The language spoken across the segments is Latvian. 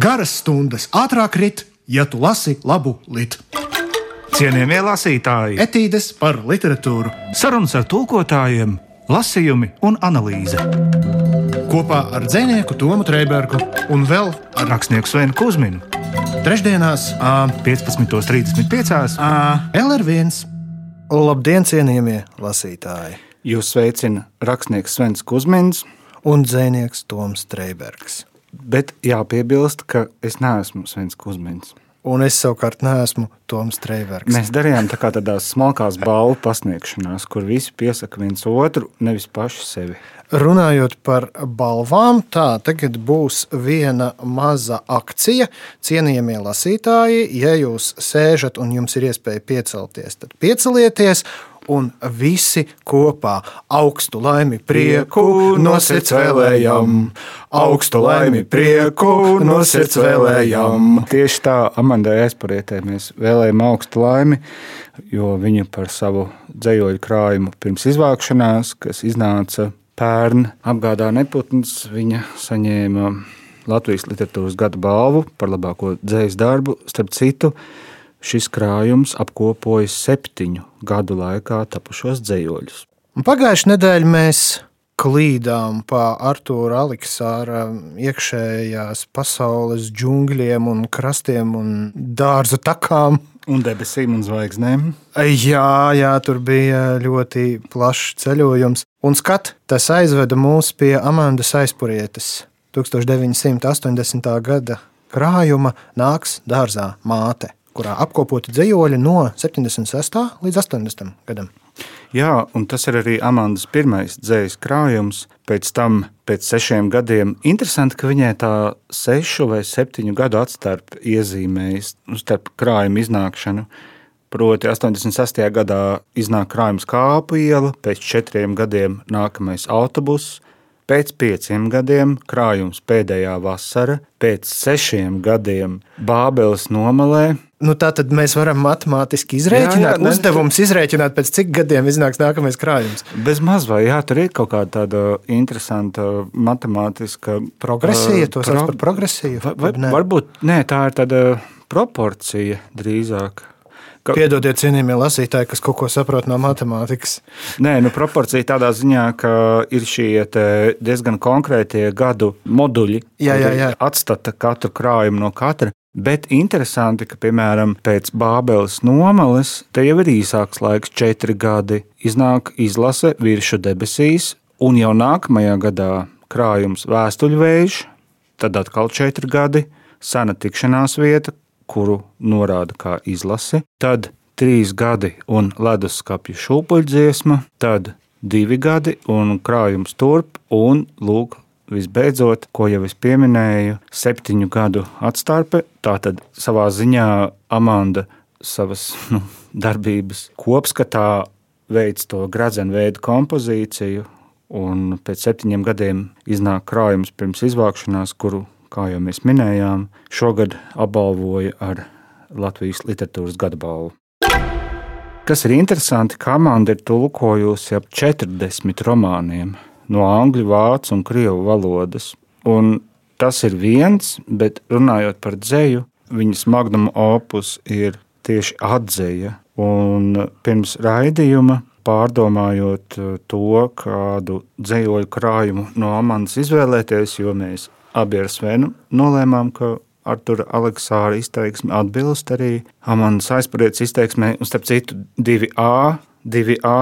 Garas stundas ātrāk rit, ja tu lasi labu litu. Cienījamie lasītāji, Etīdes par literatūru sarunas ar tulkotājiem, lasījumi un analīze. kopā ar dzinieku Tomu Trēbergu un vēl Ar rakstnieku Svenu Kusminu trešdienās, ā, 15.35. ā, LR1. Labdien, cienījamie lasītāji! Jūs sveicina rakstnieks Svens Kusmins, Un dzinieks Toms Streibergs. Bet jāpiebilst, ka es neesmu Svens Kusmins. Un es savukārt neesmu Toms Streibergs. Mēs darījām tā kā tādās smalkās balvu pasniegšanās, kur visi piesaka viens otru, nevis paši sevi. Runājot par balvām, tā tagad būs viena maza akcija. Cienījamie lasītāji, ja jūs sēžat un jums ir iespēja piecelties, tad piecelieties. Un visi kopā augstu laimi, prieku no sirds vēlējam, augstu laimi, prieku no sirds vēlējam. Tieši tā Amandai aizparietē mēs vēlējām augstu laimi, jo viņa par savu dzējoļu krājumu pirms izvākšanās, kas iznāca pērn apgādā neputns, viņa saņēma Latvijas literatūras gada balvu par labāko dzējas darbu. Starp citu, šis krājums apkopoja septiņu gadu laikā tapušos dzējoļus. Un Pagājušajā nedēļā mēs klīdām pa Arthūra Aleksāra iekšējās pasaules džungļiem un krastiem un dārzu takām. Un debesīm un zvaigznēm. Jā, jā, tur bija ļoti plašs ceļojums. Un skat, tas aizveda mūs pie Amandas aizpurietes 1980. gada krājuma Nāks dārzā māte, kurā apkopoti dzējoļi no 76. līdz 80. gadam. Jā, un tas ir arī Amandas pirmais dzīslis krājums. Pēc tam, pēc sešiem gadiem, interesanti, ka viņai tā sešu vai septiņu gadu atstarpe iezīmējas nu, starp krājuma iznākšanu. Proti, 86. gadā iznāk krājums kāpu iela, pēc četriem gadiem nākamais autobuss, pēc pieciem gadiem krājums pēdējā vasara, pēc sešiem gadiem Bābeles nomalē, Nu, tā tad mēs varam matemātiski izrēķināt, Jā, jā, uzdevums izrēķināt, pēc cik gadiem iznāks nākamais krājums. Bez maz vai jā, tur ir kaut kāda tāda interesanta matemātiska Progresija, to sauc par progresiju. Vai, Nē. varbūt nē, tā ir tāda proporcija drīzāk. Ka, Piedodiet, cienījamie lasītāji, kas kaut ko saprot no matemātikas. nē, nu, proporcija tādā ziņā, ka ir šie diezgan konkrētie gadu moduļi, jā. atstata katru krājumu no katra. Bet interesanti, ka, piemēram, pēc Bābeles nomales, te jau ir īsāks laiks, četri gadi, iznāk izlase virsmu debesīs, un jau nākamajā gadā krājums vēstuļvējš, tad atkal četri gadi, sena tikšanās vieta, kuru norāda kā izlase, tad trīs gadi un leduskapja šūpuļdziesma, tad divi gadi un krājums turp, un lūk, visbeidzot, ko jau es pieminēju, septiņu gadu atstarpe. Tātad savā ziņā Amanda savas nu, darbības kopskatā veids to gradzenu veidu kompozīciju, un pēc septiņiem gadiem iznāk krājums pirms izvākšanās, kuru, kā jau mēs minējām, šogad apbalvoja ar Latvijas literatūras gada balvu. Kas ir interesanti, ka Amanda ir tulkojusi ap 40 romāniem no angļu, vācu un krievu valodas. Un tas ir viens, bet runājot par dzēju, viņas magnum opus ir tieši atzeja. Un pirms raidījuma, pārdomājot to, kādu dzējoļu krājumu no Amanas izvēlēties, jo mēs abi ar Svenu nolēmām, ka Artura Aleksāra izteiksme atbilst arī Amanas aizpārietas izteiksmē, un starp citu, 2A, 2A.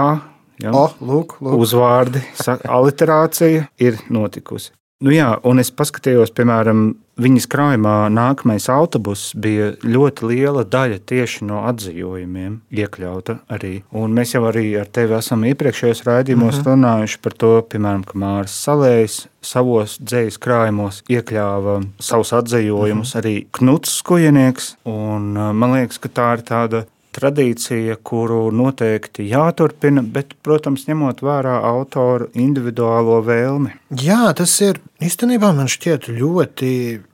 Ja? O, lūk, lūk. uzvārdi, aliterācija ir notikusi. Nu jā, un es paskatījos, piemēram, viņas krājumā nākamais autobuss bija ļoti liela daļa tieši no atzījumiem iekļauta arī. Un mēs jau arī ar tevi esam iepriekšējos raidījumos mm -hmm. runājuši par to, piemēram, ka Māris Salējs savos dzējas krājumos iekļāva savus atzījumus mm -hmm. arī Knuts Skujenieks. Un uh, man liekas, ka tā ir tāda tradīcija, kuru noteikti jāturpina, bet, protams, ņemot vērā autoru individuālo vēlmi. Jā, tas ir īstenībā man šķiet ļoti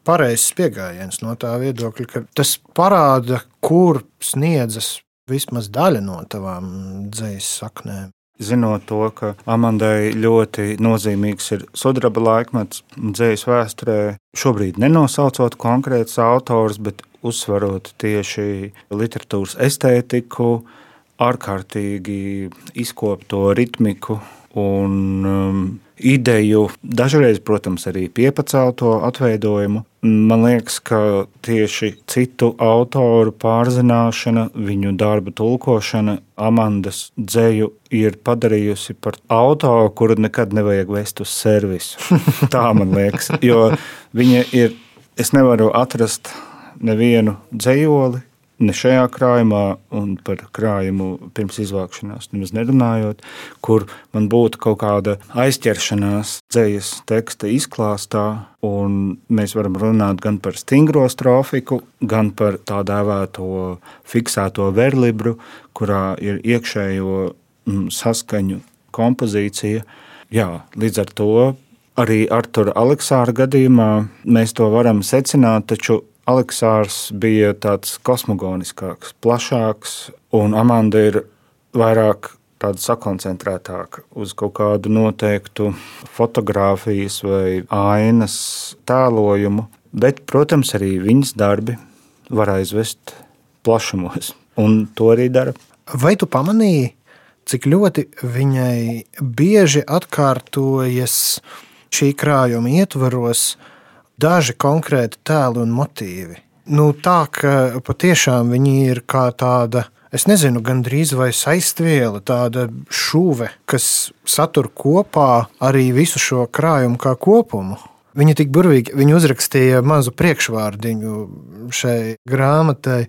pareizs pieejams no tā viedokļa, ka tas parāda, kur sniedzas vismaz daļa no tavām dzīslas saknēm. Zinot to, ka Amandai ļoti nozīmīgs ir sudraba laikmets dzējas vēsturē, šobrīd nenosaucot konkrētus autors, bet uzsverot tieši literatūras estētiku, ārkārtīgi izkopto ritmiku un um, ideju, dažreiz, protams, arī piepacelto atveidojumu. Man liekas, ka tieši citu autoru pārzināšana, viņu darbu tulkošana, Amandas dzēju ir padarījusi par autoru, kuru nekad nevajag vest uz servisu. Tā man liekas, jo viņa ir, es nevaru atrast nevienu dzējoli, ne šajā krājumā, un par krājumu pirms izvākšanās nemaz nerunājot, kur man būtu kaut kāda aizķeršanās dzīslas teksta izklāstā, mēs varam runāt gan par stingro strofiku, gan par tā dēvēto fiksēto verlibru, kurā ir iekšējo mm, saskaņu kompozīcija. Jā, līdz ar to arī Artura Aleksāra gadījumā mēs to varam secināt, taču Aleksārs bija tāds kosmogoniskāks, plašāks, un Amanda ir vairāk tāda sakoncentrētāka uz kaut kādu noteiktu fotografijas vai ainas tēlojumu. Bet, protams, arī viņas darbi var aizvest plašumos, un to arī dara. Vai tu pamanīji, cik ļoti viņai bieži atkārtojas šī krājuma ietvaros? Daži konkrēti tēli un motīvi. Nu, tā ka patiešām viņi ir kā tāda, es nezinu, gandrīz vai saistviela, tāda šuve, kas satur kopā arī visu šo krājumu kā kopumu. Viņa tik burvīgi viņa uzrakstīja mazu priekšvārdiņu šai grāmatai,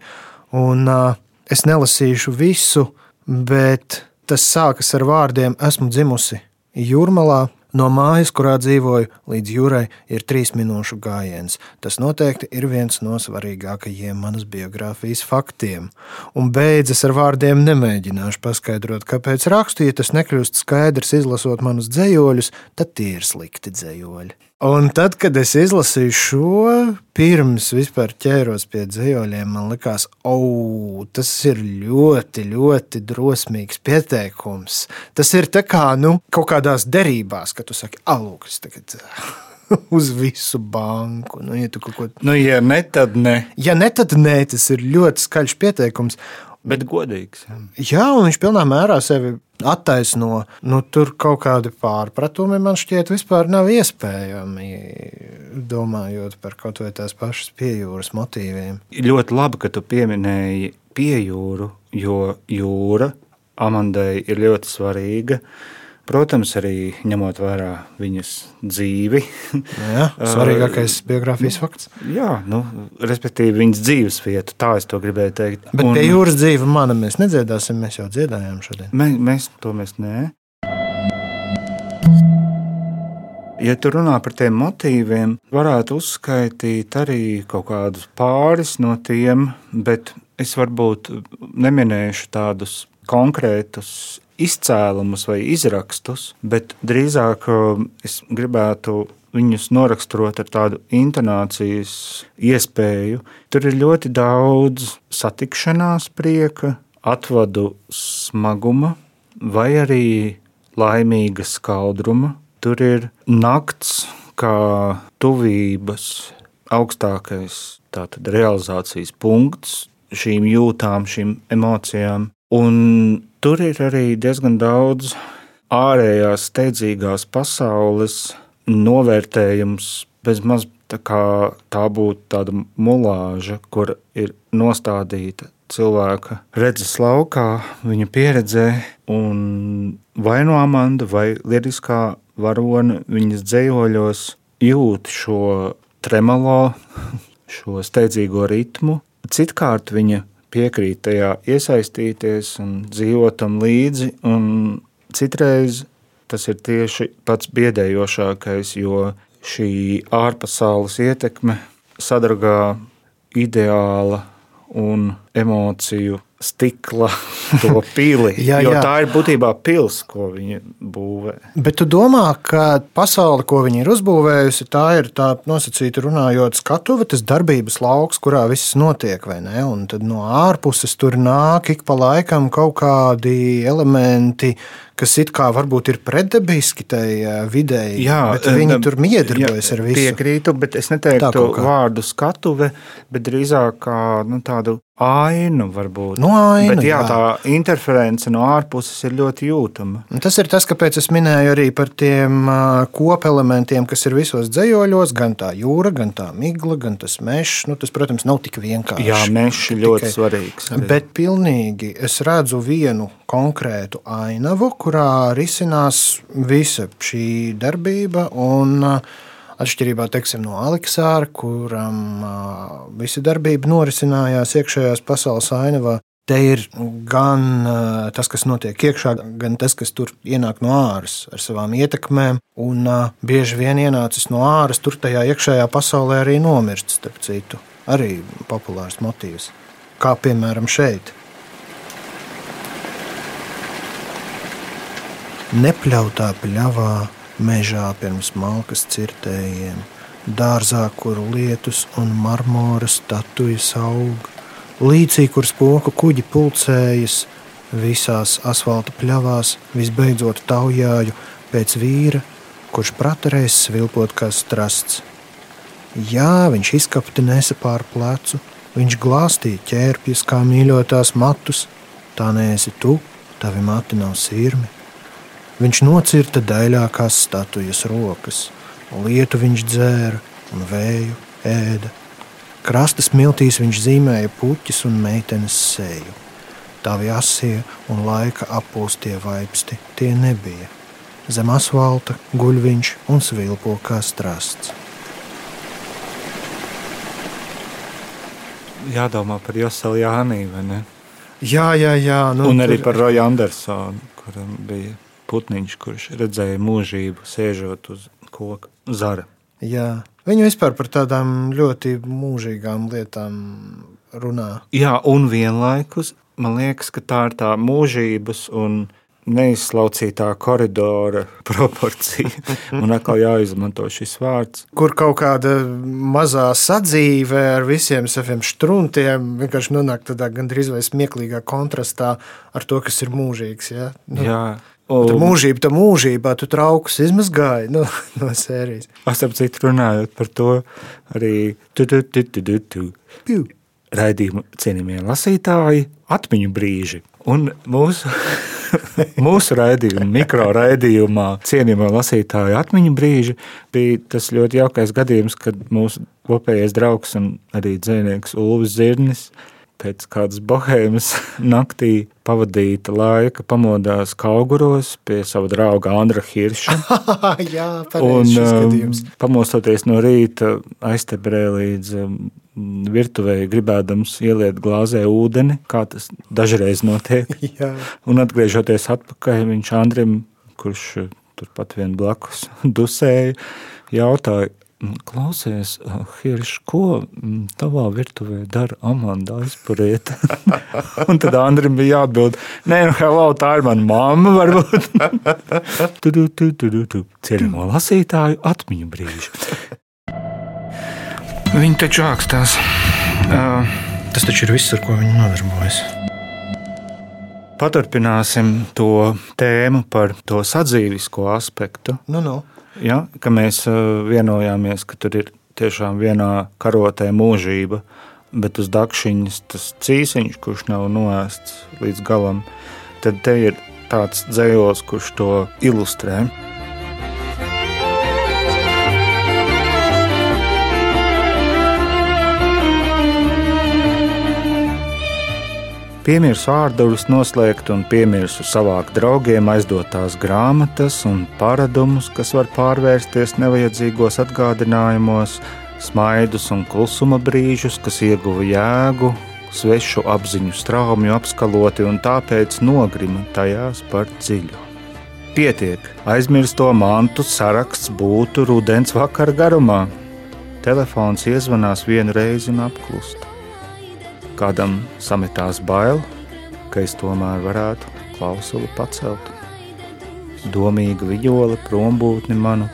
un uh, es nelasīšu visu, bet tas sākas ar vārdiem: Esmu dzimusi Jūrmalā, No mājas, kurā dzīvoju, līdz jūrai ir trīs minūšu gājiens. Tas noteikti ir viens no svarīgākajiem manas biogrāfijas faktiem. Un beidzas ar vārdiem nemēģināšu paskaidrot, kāpēc rakstu, ja tas nekļūst skaidrs izlasot manus dzējoļus, tad tie ir slikti dzējoļi. Un tad, kad es izlasīju šo, pirms vispār ķēros pie dzīsļiem, man likās, oh, tas ir ļoti, ļoti drosmīgs pieteikums. Tas ir kā nu, kaut kādās derībās, kad tu saki, alūks, tagad. Uz visu banku. Nu, ja, ko... nu, ja ne, tad ne. Ja ne, tad nē, tas ir ļoti skaļš pieteikums. Bet godīgs. Jā, un viņš pilnā mērā sevi attaisno. Nu, tur kaut kādi pārpratumi man šķiet vispār nav iespējami. Domājot par kaut vai tās pašas piejūras motīviem. Ļoti labi, ka tu pieminēji piejūru, jo jūra Amandai ir ļoti svarīga. Uh, Protams, arī ņemot vērā viņas dzīvi. Jā, svarīgākais biogrāfijas fakts. Jā, nu, respektīvi viņas dzīves vieta, tā es to gribēju teikt. Bet Un, pie jūras dzīve mana mēs nedziedāsim, mēs jau dziedājām šodien. Mē, mēs to mēs nē. Ja tu runā par tiem motīviem, varētu uzskaitīt arī kaut kādus pāris no tiem, bet es varbūt neminēšu tādus konkrētus izcēlumus vai izrakstus, bet drīzāk es gribētu viņus noraksturot ar tādu intonācijas iespēju. Tur ir ļoti daudz satikšanās prieka, atvadu smaguma vai arī laimīga skaudruma. Tur ir nakts kā tuvības augstākais tātad, realizācijas punkts šīm jūtām, šīm emocijām. Un tur ir arī diezgan daudz ārējās, steidzīgās pasaules novērtējums, bezmaz tā tā būtu tāda mulāža, kur ir nostādīta cilvēka redzes laukā, viņa pieredzē, un vai no Amanda vai Liediskā varone viņas dzējoļos jūt šo tremolo, šo steidzīgo ritmu. Citkārt viņa piekrīt tajā iesaistīties un dzīvot tam līdzi. Citreiz tas ir tieši pats biedējošākais, jo šī ārpasaules ietekme sadragā ideāla un emociju stikla to pili. Jā, jā. tā ir būtībā pils, ko viņi būvē. Bet tu domā, ka pasaule, ko viņi ir uzbūvējusi, tā ir tā nosacīta runājot skatuve, tas darbības lauks, kurā viss notiek, vai ne? Un tad no ārpuses tur nāk ik pa laikam kaut kādi elementi, kas it kā varbūt ir pretdabiski tai eh, videi, bet viņi eh, tur miedarbojas ar visu. Piekrītu, bet es neteiktu vārdu skatuve, bet drīzāk kā nu, tādu ainu varbūt. Nu, ainu, bet, jā, jā. tā interference no ārpuses ir ļoti jūtama. Tas ir tas, kāpēc es minēju arī par tiem kopelementiem, kas ir visos dzējoļos, gan tā jūra, gan tā migla, gan tas mežs. Nu, tas, protams, nav tik vienkārši. Jā, mežs ir ļoti svarīgs arī. Bet pilnīgi es redzu vienu konkrētu ainavu, kurā risinās visa šī darbība. Un, ā, Atšķirībā teiksim, no Aleksāra, kuram visa darbība norisinājās iekšējās pasaules ainavā, Te ir gan tas, kas notiek iekšā, gan tas, kas tur ienāk no āras ar savām ietekmēm. Un bieži vien ienācis no āras, tur tajā iekšējā pasaulē arī nomirst, starp citu. Arī populārs motīvs. Kā piemēram šeit. Nepļautā pļavā, mežā pirms malkas cirtējiem, dārzā, kuru lietus un marmora statujas aug, līcī, kur spoku kuģi pulcējas, visās asfalta pļavās, visbeidzot taujāju pēc vīra, kurš pratarēs svilpot kā strasts. Jā, viņš izkapti nesa pār plecu, viņš glāstīja ķērpjas kā mīļotās matus, tā neesi tu, tavi mati nav sirmi. Viņš nocirta daļākās statujas rokas, lietu viņš dzēra un vēju ēda. Krasta smiltīs viņš zīmēja puķis un meitenes seju. Tavi asie un laika apūstie vaipsti tie nebija. Zem asfalta guļ viņš un svilpo kā strasts. Jādomā par Joselu Jānī, vai ne? Jā, jā, jā. Nu, un arī par Roju Andersonu, kuram bija putniņš, kurš redzēja mūžību sēžot uz koka zara. Jā. Viņi vispār par tādām ļoti mūžīgām lietām runā. Jā, un vienlaikus man liekas, ka tā ir tā mūžības un neizslaucītā koridora proporcija. Un atkal jāizmanto šis vārds. Kur kaut kāda mazā sadzīve ar visiem saviem struntiem vienkārši nonāk tādā gandrīz vai smieklīgā kontrastā ar to, kas ir mūžīgs. Ja? Nu, Jā, un mūžība, tā mūžībā, tu traukus izmazgāji no, no sērijas. starp citu runājot par to, arī tu, tu, tu, tu, tu, tu. Piu. raidījumu cienījamie lasītāji, atmiņu brīži. Un mūsu, mūsu raidījumā, mikro raidījumā, cienījamie lasītāji, atmiņu brīži bija tas ļoti jaukais gadījums, kad mūsu kopējais draugs un arī dzinieks Ulvis Zirnis pēc kādas bohēmas naktī pavadīta laika pamodās Kauguros pie sava drauga Andra Hirša. Jā, pareizi šis um, pamostoties no rīta, aiztebrē līdz um, virtuvei, gribēdams ieliet glāzē ūdeni, kā tas dažreiz notiek. Un atgriežoties atpakaļ, viņš Andrim, kurš uh, turpat vien blakus dusēja, jautāja, "Mm, Klausies, uh, Hirš, ko mm, tavā virtuvē dara Amanda aizpurieta? Un tad Andrim bija jāatbild, nē, nu, hello, tā ir mana mamma, varbūt. tu, tu, tu, tu, tu, tu. Cienījamo lasītāju atmiņu brīži. Viņi taču ākstās. Uh, Tas taču ir viss, ar ko viņi nodarbojas. Paturpināsim to tēmu par to sadzīvisko aspektu. Nu, nu. Ja, ka mēs uh, vienojāmies, ka tur ir tiešām vienā karotē mūžība, bet uz dakšiņas tas cīsiņš, kurš nav noēsts līdz galam, tad te ir tāds dzējos, kurš to ilustrē. Piemirsu ārduļus noslēgt un piemirsu savākt draugiem aizdotās grāmatas un paradumus, kas var pārvērsties nevajadzīgos atgādinājumos, smaidus un klusuma brīžus, kas ieguva jēgu, svešu apziņu straumju apskaloti un tāpēc nogrima tajās par dziļu. Pietiek, aizmirsto mantu saraksts būtu rudens vakara garumā. Telefons iezvanās vienu reizi un apklust. Kādam sametās bail, ka es tomēr varētu klausuli pacelt. Domīga vijola prombūtni manu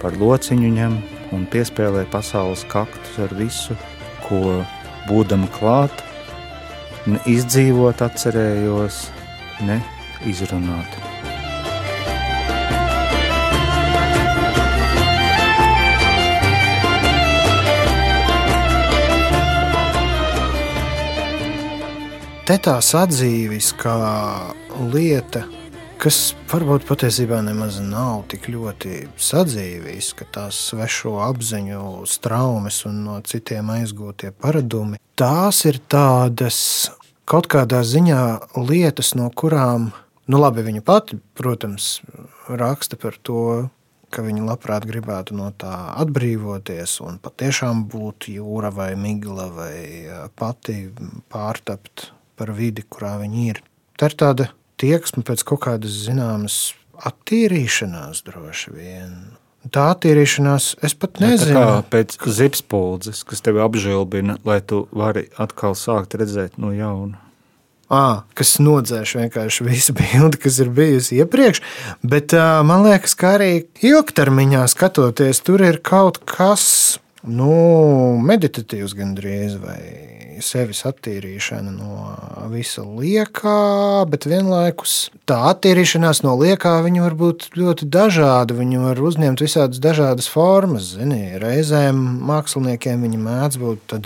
par lociņu ņem un piespēlē pasaules kaktus ar visu, ko būdama klāt, ne izdzīvot atcerējos, ne izrunāt. Te tās atzīves, kā lieta, kas varbūt patiesībā nemaz nav tik ļoti sadzīvis, ka tās svešo apziņu straumes un no citiem aizgūtie paradumi, tās ir tādas kaut kādā ziņā lietas, no kurām, nu labi, viņa pati, protams, raksta par to, ka viņi labprāt gribētu no tā atbrīvoties un patiešām būt jūra vai migla vai pati pārtapt par vidi, kurā viņi ir. Tā ir tāda tieksme pēc kaut kādas zināmas attīrīšanās droši vien. Tā attīrīšanās, es pat nezinu. Tā kā pēc zipspuldzes, kas tevi apžilbina, lai tu vari atkal sākt redzēt no jauna. À, kas nodzēš vienkārši visu bildi, kas ir bijusi iepriekš. Bet uh, man liekas, ka arī ilgtermiņā skatoties, tur ir kaut kas nu, meditatīvs gandrīz vai sevis attīrīšana no visa liekā, bet vienlaikus tā attīrīšanās no liekā var būt ļoti dažāda. Viņi var uzņemt visādas dažādas formas. Zini, reizēm māksliniekiem viņi mēdz būt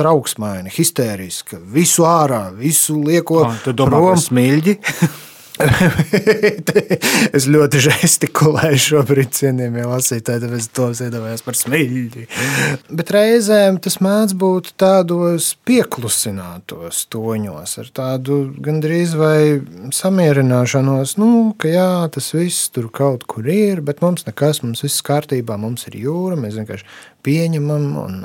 trauksmaini, histēriski, visu ārā, visu lieko. Oh, tu domā prom. par smilģi? es ļoti žestikulēju šobrīd, cienījamie lasītāji, tāpēc to iedomājos par smilģi. Bet reizēm tas mēdz būt tādos pieklusinātos toņos, ar tādu gandrīz vai samierināšanos, nu, ka jā, tas viss tur kaut kur ir, bet mums nekas, mums viss kārtībā, mums ir jūra, mēs vienkārši pieņemam un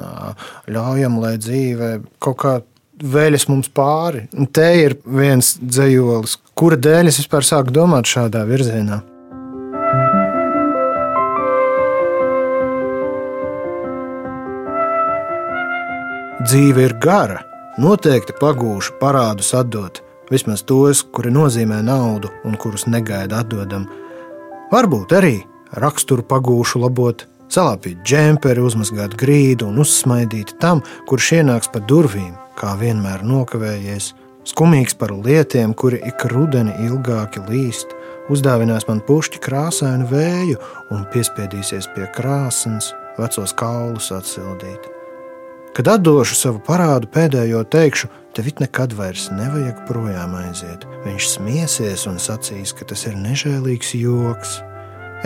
ļaujam, lai dzīve kaut kā vēļas mums pāri. Un te ir viens dzējolis, kura dēļ es vispār sāku domāt šādā virzienā. Dzīve ir gara, noteikti pagūšu parādus atdot, vismaz tos, kuri nozīmē naudu un kurus negaida atdodam. Varbūt arī raksturu pagūšu labot, salāpīt džemperi, uzmazgāt grīdu un uzsmaidīt tam, kurš ienāks pa durvīm, kā vienmēr nokavējies, skumīgs par lietiem, kuri ik rudeni ilgāki līst, uzdāvinās man pušķi krāsainu vēju un piespiedīsies pie krāsnes, vecos kaulus atsildīt. Kad atdošu savu parādu pēdējo teikšu, tev it nekad vairs nevajag projām aiziet. Viņš smiesies un sacīs, ka tas ir nežēlīgs joks.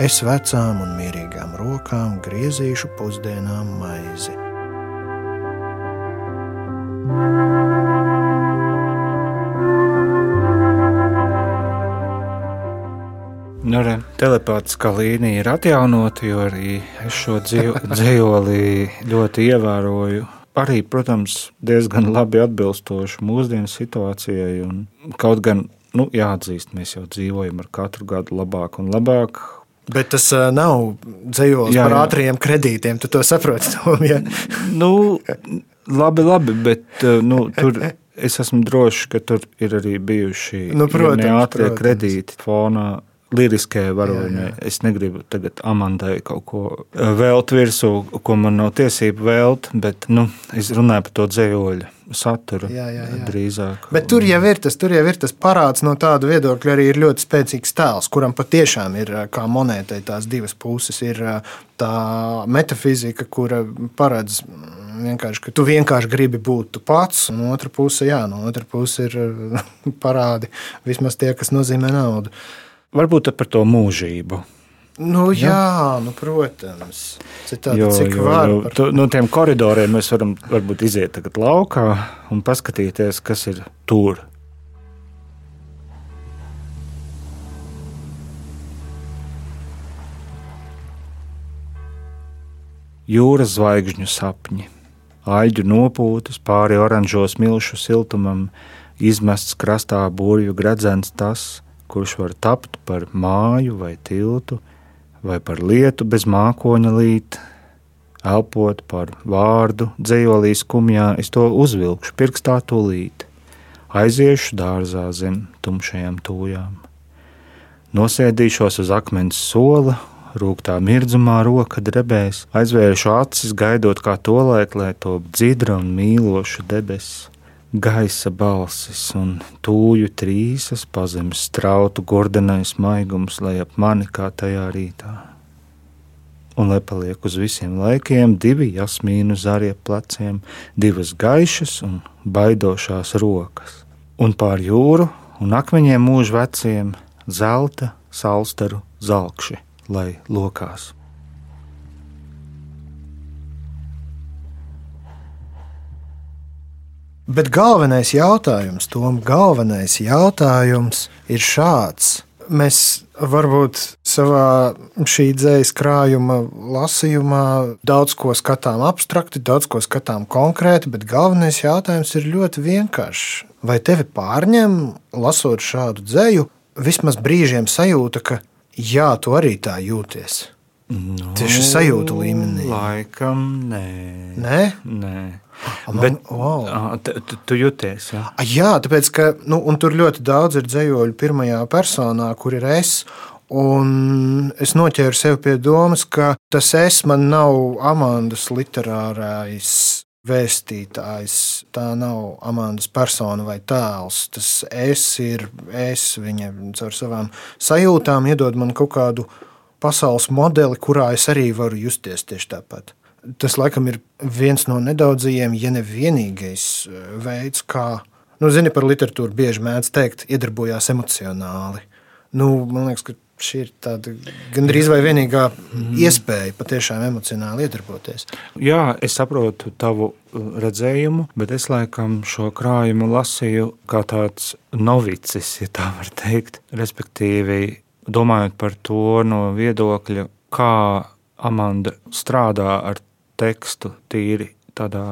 Es vecām un mierīgām rokām griezīšu pusdienām maizi. Telepātiskā līnija ir atjaunota, jo arī es šo dzīvoli ļoti ievēroju. Arī, protams, diezgan labi atbilstoši mūsdienu situācijai. Kaut gan, nu, jāatzīst, mēs jau dzīvojam ar katru gadu labāk un labāk. Bet tas uh, nav dzīslis par ātriem kredītiem. Tu to saproti? Tom, ja? nu, labi, labi, bet nu, tur es esmu drošs, ka tur ir arī bijuši nu, protams, ātrie protams. kredīti fonā liriskajai varonai. Es negribu tagad Amandai kaut ko eh, vēlt virsū, ko man nav tiesība vēlt, bet nu, es runāju par to dzējoļu saturu jā, jā, jā. drīzāk. Bet tur jau ir tas, tur jau ir tas parāds no tāda viedokļa, arī ir ļoti spēcīgs tēls, kuram patiešām ir eh, kā monētai tās divas puses. Ir eh, tā metafizika, kura paredz mm, vienkārši, ka tu vienkārši gribi būt tu pats, un otra puse, jā, no otras puses ir parādi vismaz tie, kas nozīmē naudu. Varbūt par to mūžību. Nu, jā, jā nu, protams. Citādi, jo, cik jo, var, par... no tiem koridoriem mēs varam varbūt iziet tagad laukā un paskatīties, kas ir tur. Jūras zvaigžņu sapņi, aļģu nopūtas pāri oranžo smilšu siltumam, izmests krastā burvju gredzens tas, kurš var tapt par māju vai tiltu, vai par lietu bez mākoņa līta, elpot par vārdu, dzējolīs kumjā, es to uzvilkšu pirkstā tūlīt. Aiziešu dārzā zem tumšajām tūjām. Nosēdīšos uz akmens sola, rūktā mirdzumā roka drebēs, aizvēršu acis, gaidot kā tolēt, lai top dzidra un mīloša debesis. Gaisa balsis un tūju trīsas, pazemes strautu gordenais maigums, lai ap mani kā tajā rītā. Un lai paliek uz visiem laikiem divi jasmīnu zarie pleciem, divas gaišas un baidošās rokas, un pār jūru un akmeņiem mūžu veciem zelta salstaru zelkši, lai lokās. Bet galvenais jautājums, Tom, galvenais jautājums ir šāds. Mēs varbūt savā šī dzīslas krājuma lasījumā daudz ko skatām abstrakti, daudz ko skatām konkrēti, bet galvenais jautājums ir ļoti vienkāršs. Vai tevi pārņem, lasot šādu dzēju, vismaz brīžiem sajūta, ka jā, tu arī tā jūties? No, Tieši sajūtu līmenī. Laikam nē. Nē? nē. Bet wow. tu, tu, tu jūties, jā. Jā, tāpēc, ka nu, un tur ļoti daudz ir dzējoļu pirmajā personā, kur ir es. Un es noķēru sev pie domas, ka tas es man nav Amandas literārais vēstītājs. Tā nav Amandas persona vai tēls. Tas es ir es. Viņa caur savām sajūtām iedod man kaut kādu pasaules modeli, kurā es arī varu justies tieši tāpat. Tas laikam ir viens no nedaudzajiem, ja ne vienīgais eh, veids, kā, nu, zini, par literatūru bieži mēdz teikt, iedarbojās emocionāli. Nu, man liekas, ka šī ir tāda gandrīz vai vienīgā iespēja patiešām emocionāli iedarboties. Jā, es saprotu tavu uh, redzējumu, bet es laikam šo krājumu lasīju kā tāds novicis, ja tā var teikt. Respektīvi, domājot par to no viedokļa, kā Amanda strādā ar tekstu tīri tādā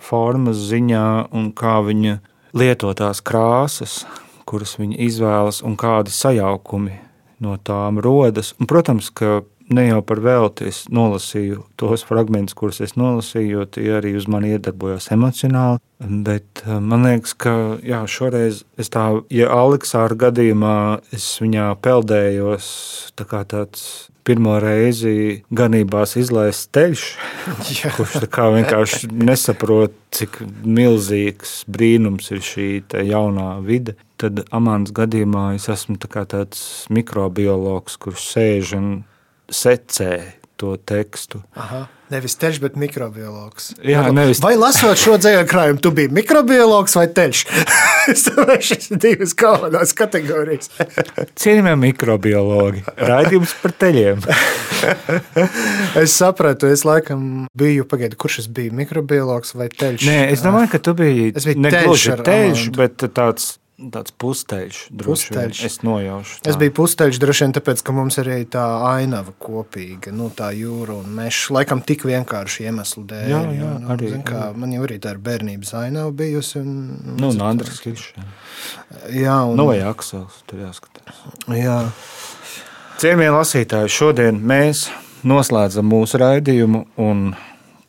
formas ziņā un kā viņa lieto tās krāsas, kuras viņa izvēlas un kādi sajaukumi no tām rodas. Un, protams, ka ne jau par velti es nolasīju tos fragmentus, kurus es nolasīju, jo tie arī uz mani iedarbojās emocionāli. Bet eh, man liekas, ka jā, šoreiz es tā, ja Aleksāra gadījumā es viņā peldējos tā kā tāds pirmo reizi ganībās izlaists teļš, kurš vienkārši nesaprot, cik milzīgs brīnums ir šī jaunā vide. Tad Amāns gadījumā es esmu tā tāds mikrobiologs, kurš sēž un secē to tekstu. Aha. Nevis teļš, bet mikrobiologs. Jā, nevis- Vai lasot šo dzīslu krājumu, tu biji mikrobiologs vai teļš? Es domāju, šis ir divas galvenās kategorijas. Cienījamie mikrobiologi, raidījums par teļiem. Es sapratu, es laikam biju, pagaidu, kurš es biju, mikrobiologs vai teļš? Nē, es domāju, ka tu biji Es biju ne teļš gluži teļš, bet tāds, tāds pusteļš. droši vien. Pusteļš. Es nojaušu. Es tā. biju pusteļš droši vien tāpēc, ka mums arī tā ainava kopīga, nu, tā jūra un mežs. Laikam tik vienkārši iemeslu dēļ. Jā, jā, nu, arī, zin kā, man jau arī tā ir bērnības ainava bijusi. Un, Nu, un Andris Kiršs. Jā, un, Nu, vai Aksels, tur jāskatās. jā. Cienījamie lasītāji, šodien mēs noslēdzam mūsu raidījumu un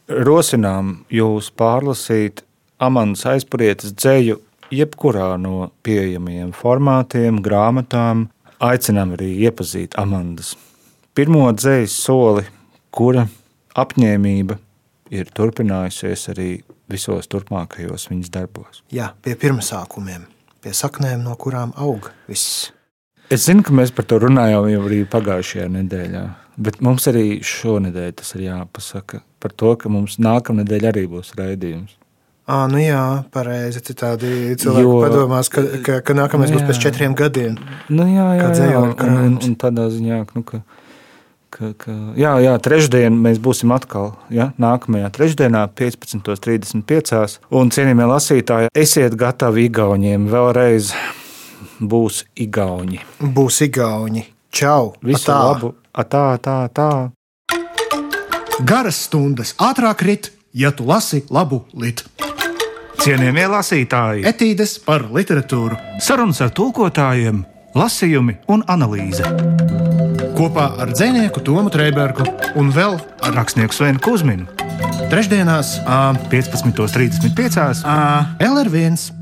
rosinām jūs pārlasīt Amanas aizpurietas dzēju jebkurā no pieejamajiem formātiem, grāmatām. Aicinām arī iepazīt Amandas pirmo dzējas soli, kura apņēmība ir turpinājusies arī visos turpmākajos viņas darbos. jā, pie pirmsākumiem, pie saknēm, no kurām aug viss. Es zinu, ka mēs par to runājām jau arī pagājušajā nedēļā, bet mums arī šonadēļ tas ir jāpasaka par to, ka mums nākamā nedēļa arī būs raidījums. À, nu jā, pareizi. Citādi cilvēki Jo- padomās, ka, ka, ka nākamais būs Jā. pēc četriem gadiem. Nu, jā, jā, Kā jā, un, un, krājums. un tādā ziņā, nu, ka, ka, ka, jā, jā, trešdien mēs būsim atkal, ja, nākamajā trešdienā, 15.35. Un, cienījamie lasītāji, esiet gatavi Igauniem vēlreiz būs Igauni. Būs igauņi. Čau! Visu Atā. labu! Atā, tā, tā! Garas stundas ātrāk rit, ja tu lasi labu litu. Cienījamie lasītāji, Etīdes par literatūru sarunas ar tulkotājiem, lasījumi un analīze. kopā ar dzinieku Tomu Trēbergu un vēl ar Rakstnieku Svenu Kusminu trešdienās ā, 15.35. LR1